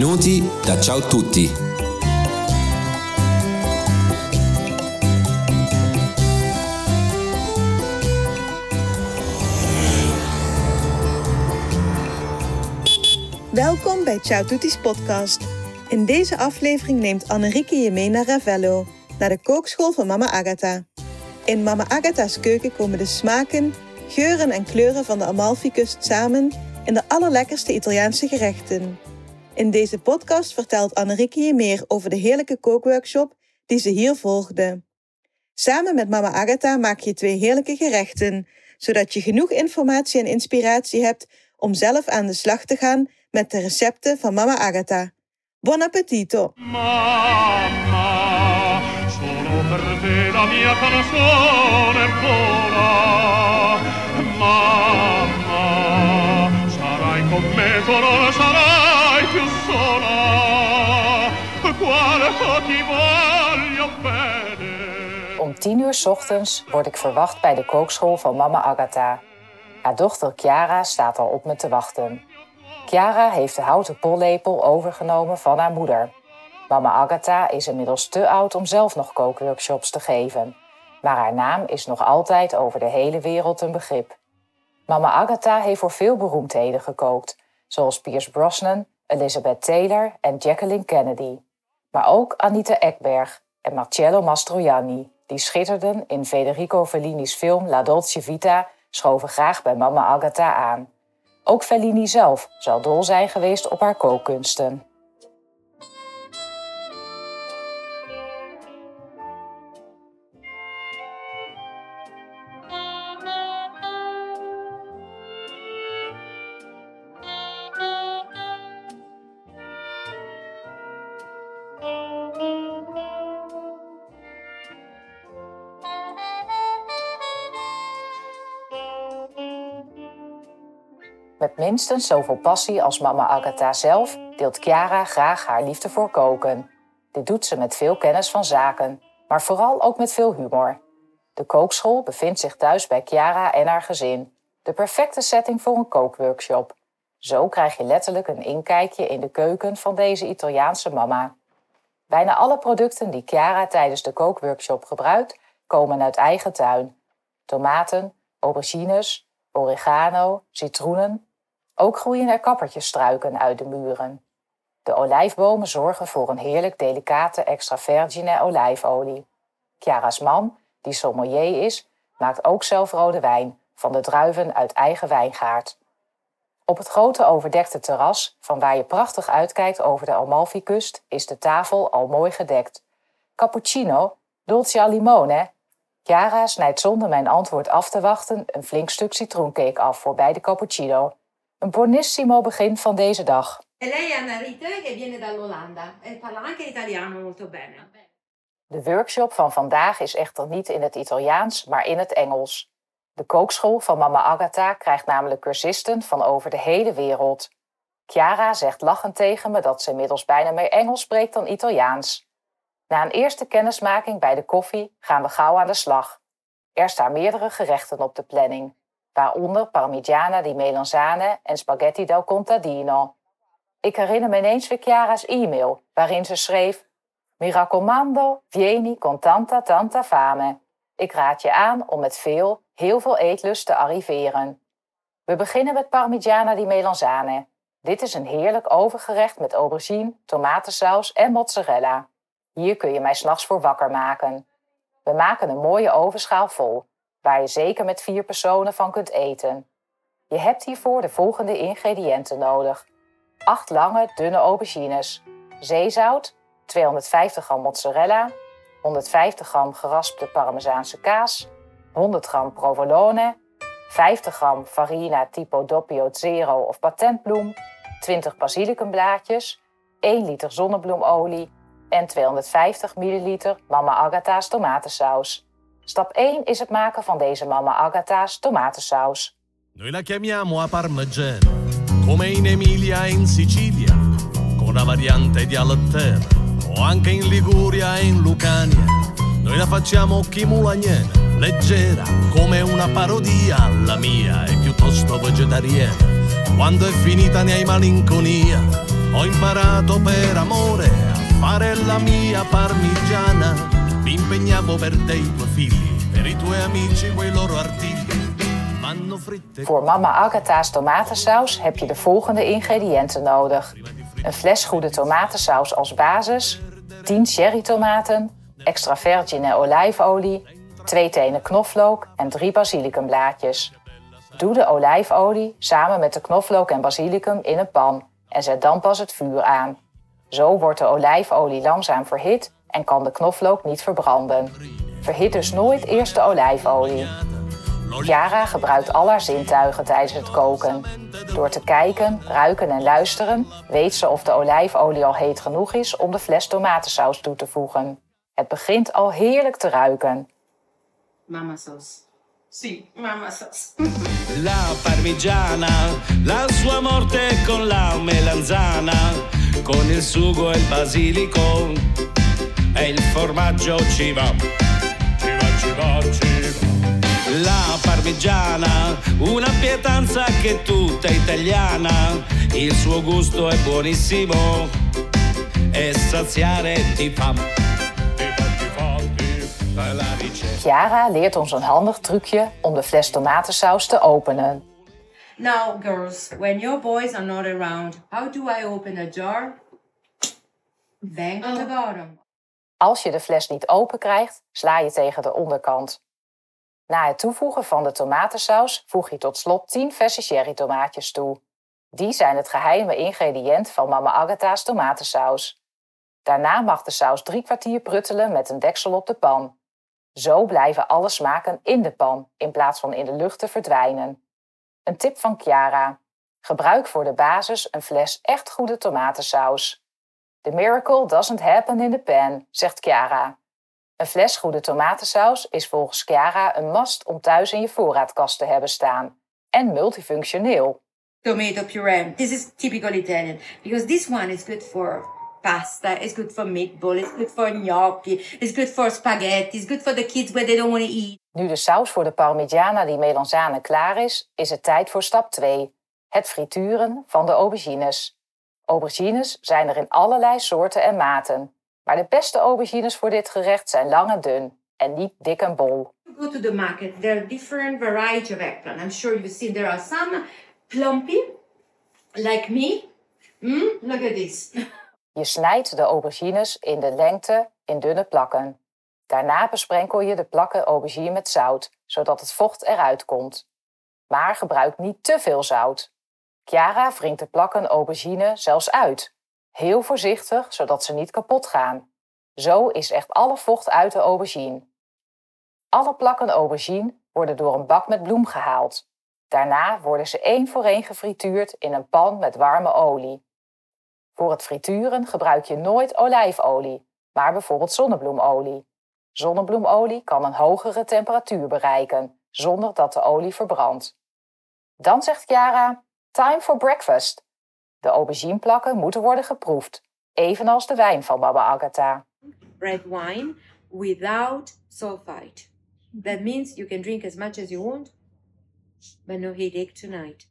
Benvenuti da Ciao Tutti. Welkom bij Ciao Tutti's podcast. In deze aflevering neemt Annerieke je mee naar Ravello, naar de kookschool van Mama Agatha. In Mama Agatha's keuken komen de smaken, geuren en kleuren van de Amalfi-kust samen in de allerlekkerste Italiaanse gerechten. In deze podcast vertelt Annerieke je meer over de heerlijke kookworkshop die ze hier volgde. Samen met Mama Agatha maak je twee heerlijke gerechten, zodat je genoeg informatie en inspiratie hebt om zelf aan de slag te gaan met de recepten van Mama Agatha. Buon appetito! Mamma, solo per la mia sarai con me, sarai Om tien uur 's ochtends word ik verwacht bij de kookschool van mama Agatha. Haar dochter Chiara staat al op me te wachten. Chiara heeft de houten pollepel overgenomen van haar moeder. Mama Agatha is inmiddels te oud om zelf nog kookworkshops te geven. Maar haar naam is nog altijd over de hele wereld een begrip. Mama Agatha heeft voor veel beroemdheden gekookt, zoals Pierce Brosnan, Elizabeth Taylor en Jacqueline Kennedy. Maar ook Anita Ekberg en Marcello Mastroianni, die schitterden in Federico Fellini's film La Dolce Vita, schoven graag bij Mama Agatha aan. Ook Fellini zelf zal dol zijn geweest op haar kookkunsten. Minstens zoveel passie als mama Agatha zelf deelt Chiara graag haar liefde voor koken. Dit doet ze met veel kennis van zaken, maar vooral ook met veel humor. De kookschool bevindt zich thuis bij Chiara en haar gezin. De perfecte setting voor een kookworkshop. Zo krijg je letterlijk een inkijkje in de keuken van deze Italiaanse mama. Bijna alle producten die Chiara tijdens de kookworkshop gebruikt, komen uit eigen tuin. Tomaten, aubergines, oregano, citroenen. Ook groeien er kappertjesstruiken uit de muren. De olijfbomen zorgen voor een heerlijk delicate extra vergine olijfolie. Chiara's man, die sommelier is, maakt ook zelf rode wijn van de druiven uit eigen wijngaard. Op het grote overdekte terras, van waar je prachtig uitkijkt over de Amalfi-kust, is de tafel al mooi gedekt. Cappuccino, dolce al limone. Chiara snijdt zonder mijn antwoord af te wachten een flink stuk citroencake af voor bij de cappuccino. Een buonissimo begin van deze dag. E lei è Anna Rite che viene dall'Olanda e parla anche italiano molto bene. De workshop van vandaag is echter niet in het Italiaans, maar in het Engels. De kookschool van Mama Agatha krijgt namelijk cursisten van over de hele wereld. Chiara zegt lachend tegen me dat ze inmiddels bijna meer Engels spreekt dan Italiaans. Na een eerste kennismaking bij de koffie gaan we gauw aan de slag. Er staan meerdere gerechten op de planning, waaronder parmigiana di melanzane en spaghetti del contadino. Ik herinner me ineens weer Chiara's e-mail, waarin ze schreef: Mi raccomando, vieni con tanta tanta fame. Ik raad je aan om met veel, heel veel eetlust te arriveren. We beginnen met parmigiana di melanzane. Dit is een heerlijk overgerecht met aubergine, tomatensaus en mozzarella. Hier kun je mij s'nachts voor wakker maken. We maken een mooie ovenschaal vol, waar je zeker met vier personen van kunt eten. Je hebt hiervoor de volgende ingrediënten nodig. 8 lange, dunne aubergines, zeezout, 250 gram mozzarella, 150 gram geraspte parmezaanse kaas, 100 gram provolone, 50 gram farina tipo doppio zero of patentbloem, 20 basilicumblaadjes, 1 liter zonnebloemolie en 250 milliliter Mama Agatha's tomatensaus. Stap 1 is het maken van deze Mama Agatha's tomatensaus. Noi la chiamiamo a parmigiana, come in Emilia e in Sicilia, con una variante di Alter, o anche in Liguria e in Lucania. Noi la facciamo chimulagnana, leggera, come una parodia, la mia è piuttosto vegetariana. Quando è finita ne hai malinconia, Ho imparato per amore a fare la mia parmigiana. Mi impegnavo per te tuoi figli, per i tuoi amici quei loro Voor mama Agatha's tomatensaus heb je de volgende ingrediënten nodig. Een fles goede tomatensaus als basis, 10 cherrytomaten, extra vergine olijfolie, 2 tenen knoflook en 3 basilicumblaadjes. Doe de olijfolie samen met de knoflook en basilicum in een pan en zet dan pas het vuur aan. Zo wordt de olijfolie langzaam verhit en kan de knoflook niet verbranden. Verhit dus nooit eerst de olijfolie. Chiara gebruikt al haar zintuigen tijdens het koken. Door te kijken, ruiken en luisteren weet ze of de olijfolie al heet genoeg is om de fles tomatensaus toe te voegen. Het begint al heerlijk te ruiken. Mamma sauce. Sì, mamma sauce. La parmigiana, la sua morte con la melanzana, con il sugo e il basilico e il formaggio ci va. Ci va, ci va, ci va. La parmigiana, una pietanza che è tutta italiana, il suo gusto è buonissimo e saziare ti fa. Ti fa, ti fa, ti fa la ricetta. Chiara leert ons een handig trucje om de fles tomatensaus te openen. Now, girls, when your boys are not around, how do I open a jar? Bang on the bottom. Als je de fles niet open krijgt, sla je tegen de onderkant. Na het toevoegen van de tomatensaus voeg je tot slot 10 verse cherrytomaatjes toe. Die zijn het geheime ingrediënt van mama Agatha's tomatensaus. Daarna mag de saus drie kwartier pruttelen met een deksel op de pan. Zo blijven alle smaken in de pan in plaats van in de lucht te verdwijnen. Een tip van Chiara. Gebruik voor de basis een fles echt goede tomatensaus. The miracle doesn't happen in the pan, zegt Chiara. Een fles goede tomatensaus is volgens Chiara een must om thuis in je voorraadkast te hebben staan. En multifunctioneel. Tomato puree. This is typical Italian because this one is good for pasta, it's good for meatball, it's good for gnocchi, it's good for spaghetti, it's good for the kids when they don't want to eat. Nu de saus voor de parmigiana di melanzane klaar is, is het tijd voor stap 2. Het frituren van de aubergines. Aubergines zijn er in allerlei soorten en maten. Maar de beste aubergines voor dit gerecht zijn lang en dun en niet dik en bol. Go to the market. There are different variety of eggplant. I'm sure you've seen there are some plumpy, like me. Mm, look at this. Je snijdt de aubergines in de lengte in dunne plakken. Daarna besprenkel je de plakken aubergine met zout, zodat het vocht eruit komt. Maar gebruik niet te veel zout. Chiara wringt de plakken aubergine zelfs uit. Heel voorzichtig, zodat ze niet kapot gaan. Zo is echt alle vocht uit de aubergine. Alle plakken aubergine worden door een bak met bloem gehaald. Daarna worden ze één voor één gefrituurd in een pan met warme olie. Voor het frituren gebruik je nooit olijfolie, maar bijvoorbeeld zonnebloemolie. Zonnebloemolie kan een hogere temperatuur bereiken, zonder dat de olie verbrandt. Dan zegt Chiara, time for breakfast. De aubergineplakken moeten worden geproefd, evenals de wijn van Baba Agatha. Red wine without sulfite. That means you can drink as much as you want, but no headache tonight.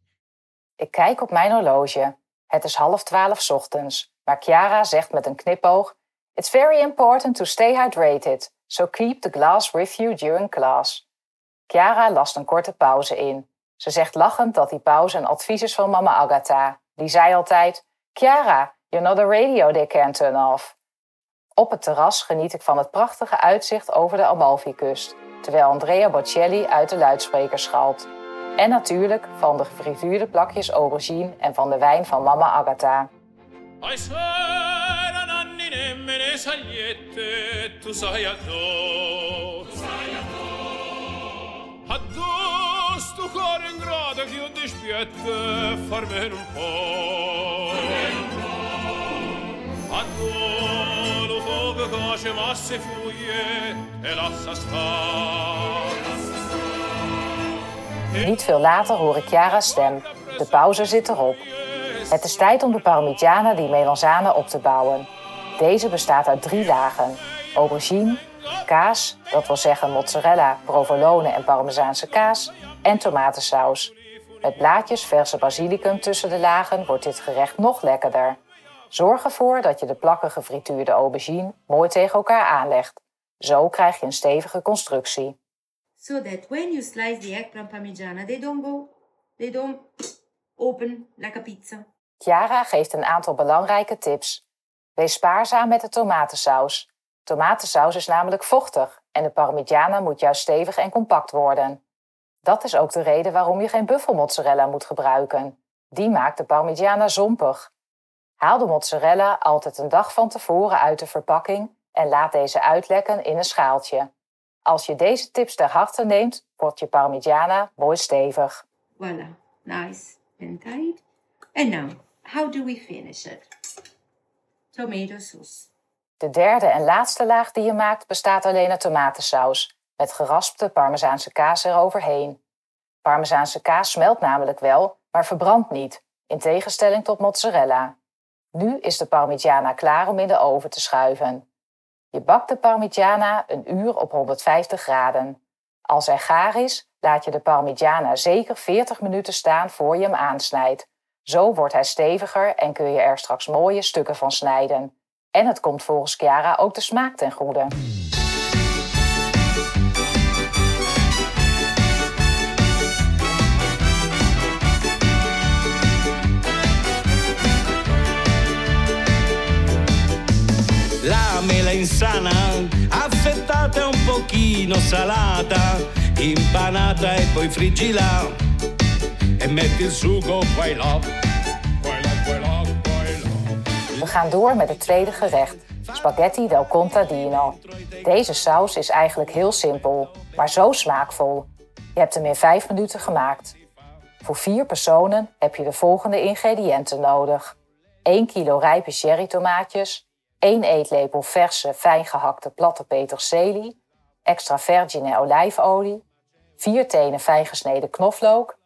Ik kijk op mijn horloge. Het is half twaalf ochtends, maar Chiara zegt met een knipoog: It's very important to stay hydrated, so keep the glass with you during class. Chiara last een korte pauze in. Ze zegt lachend dat die pauze een advies is van mama Agatha. Die zei altijd: Chiara, you're not a radio they can turn off. Op het terras geniet ik van het prachtige uitzicht over de Amalfi-kust, terwijl Andrea Bocelli uit de luidsprekers schalt. En natuurlijk van de gefrituurde plakjes aubergine en van de wijn van mama Agatha. Fuoco coce masse. Niet veel later hoor ik Chiara's stem. De pauze zit erop. Het is tijd om de parmigiana di melanzane op te bouwen. Deze bestaat uit drie lagen. Aubergine, kaas, dat wil zeggen mozzarella, provolone en parmezaanse kaas, en tomatensaus. Met blaadjes verse basilicum tussen de lagen wordt dit gerecht nog lekkerder. Zorg ervoor dat je de plakken gefrituurde aubergine mooi tegen elkaar aanlegt. Zo krijg je een stevige constructie. So that when you slice the eggplant parmigiana, they don't go, they don't open like a pizza. Chiara geeft een aantal belangrijke tips. Wees spaarzaam met de tomatensaus. Tomatensaus is namelijk vochtig en de parmigiana moet juist stevig en compact worden. Dat is ook de reden waarom je geen buffelmozzarella moet gebruiken. Die maakt de parmigiana zompig. Haal de mozzarella altijd een dag van tevoren uit de verpakking en laat deze uitlekken in een schaaltje. Als je deze tips ter harte neemt, wordt je parmigiana mooi stevig. Voila, nice and tight. And now, how do we finish it? Tomato sauce. De derde en laatste laag die je maakt bestaat alleen uit tomatensaus, met geraspte parmezaanse kaas eroverheen. Parmezaanse kaas smelt namelijk wel, maar verbrandt niet, in tegenstelling tot mozzarella. Nu is de parmigiana klaar om in de oven te schuiven. Je bakt de parmigiana een uur op 150 graden. Als hij gaar is, laat je de parmigiana zeker 40 minuten staan voor je hem aansnijdt. Zo wordt hij steviger en kun je er straks mooie stukken van snijden. En het komt volgens Chiara ook de smaak ten goede. Mela insana, affettata e un pochino salata, impanata e poi friggila e metti il sugo e là. We gaan door met het tweede gerecht, spaghetti del contadino. Deze saus is eigenlijk heel simpel, maar zo smaakvol. Je hebt hem in 5 minuten gemaakt. Voor vier personen heb je de volgende ingrediënten nodig. 1 kilo rijpe cherrytomaatjes, 1 eetlepel verse fijn gehakte platte peterselie, extra vergine olijfolie, 4 tenen fijn gesneden knoflook,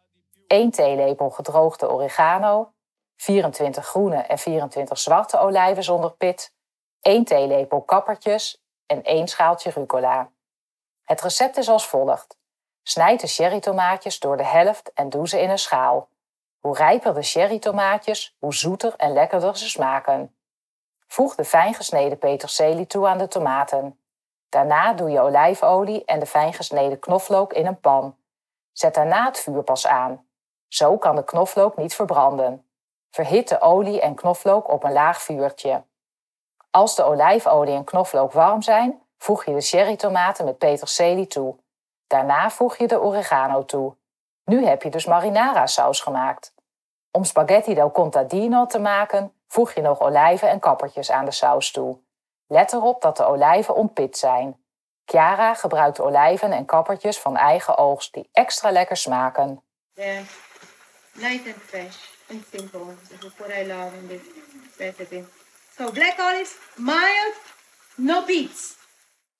1 theelepel gedroogde oregano, 24 groene en 24 zwarte olijven zonder pit, 1 theelepel kappertjes en 1 schaaltje rucola. Het recept is als volgt. Snijd de cherrytomaatjes door de helft en doe ze in een schaal. Hoe rijper de cherrytomaatjes, hoe zoeter en lekkerder ze smaken. Voeg de fijn gesneden peterselie toe aan de tomaten. Daarna doe je olijfolie en de fijn gesneden knoflook in een pan. Zet daarna het vuur pas aan. Zo kan de knoflook niet verbranden. Verhit de olie en knoflook op een laag vuurtje. Als de olijfolie en knoflook warm zijn, voeg je de cherrytomaten met peterselie toe. Daarna voeg je de oregano toe. Nu heb je dus marinara saus gemaakt. Om spaghetti del contadino te maken, voeg je nog olijven en kappertjes aan de saus toe. Let erop dat de olijven ontpit zijn. Chiara gebruikt olijven en kappertjes van eigen oogst die extra lekker smaken. They're light and fresh and simple. This is what I love in this recipe. So black olives, mild, no beets.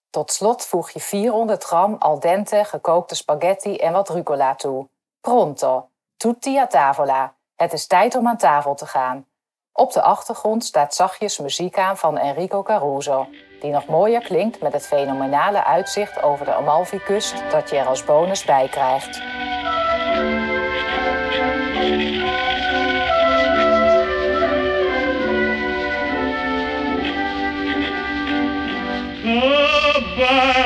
Tot slot voeg je 400 gram al dente gekookte spaghetti en wat rucola toe. Pronto! Tutti a tavola. Het is tijd om aan tafel te gaan. Op de achtergrond staat zachtjes muziek aan van Enrico Caruso, die nog mooier klinkt met het fenomenale uitzicht over de Amalfi-kust dat je er als bonus bij krijgt. Bella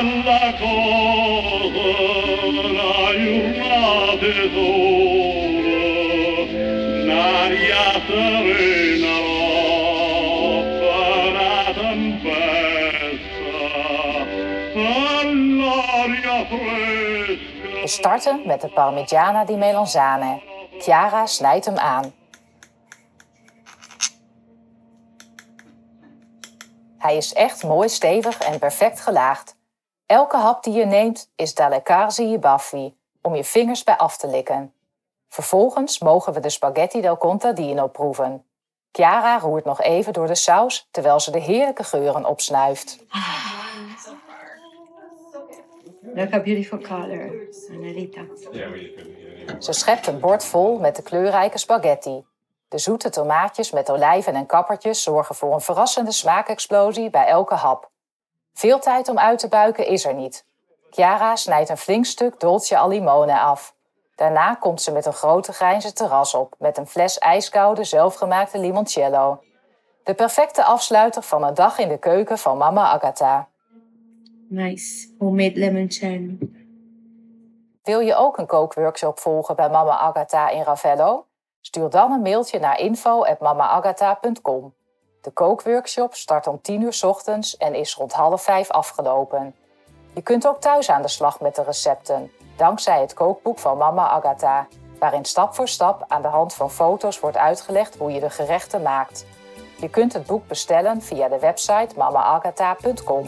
starten met de Parmigiana di Melanzane. Chiara snijdt hem aan. Hij is echt mooi stevig en perfect gelaagd. Elke hap die je neemt is da leccarsi i baffi, om je vingers bij af te likken. Vervolgens mogen we de spaghetti del contadino proeven. Chiara roert nog even door de saus terwijl ze de heerlijke geuren opsnuift. Look a beautiful color, Annalita. Ze schept een bord vol met de kleurrijke spaghetti. De zoete tomaatjes met olijven en kappertjes zorgen voor een verrassende smaakexplosie bij elke hap. Veel tijd om uit te buiken is er niet. Chiara snijdt een flink stuk dolce al limone af. Daarna komt ze met een grote grijnse terras op met een fles ijskoude zelfgemaakte limoncello. De perfecte afsluiter van een dag in de keuken van mama Agatha. Nice. Homemade lemon churn. Wil je ook een kookworkshop volgen bij mama Agatha in Ravello? Stuur dan een mailtje naar info.mamaagatha.com. De kookworkshop start om 10 uur ochtends en is rond half vijf afgelopen. Je kunt ook thuis aan de slag met de recepten, dankzij het kookboek van mama Agatha, waarin stap voor stap aan de hand van foto's wordt uitgelegd hoe je de gerechten maakt. Je kunt het boek bestellen via de website mamaagatha.com.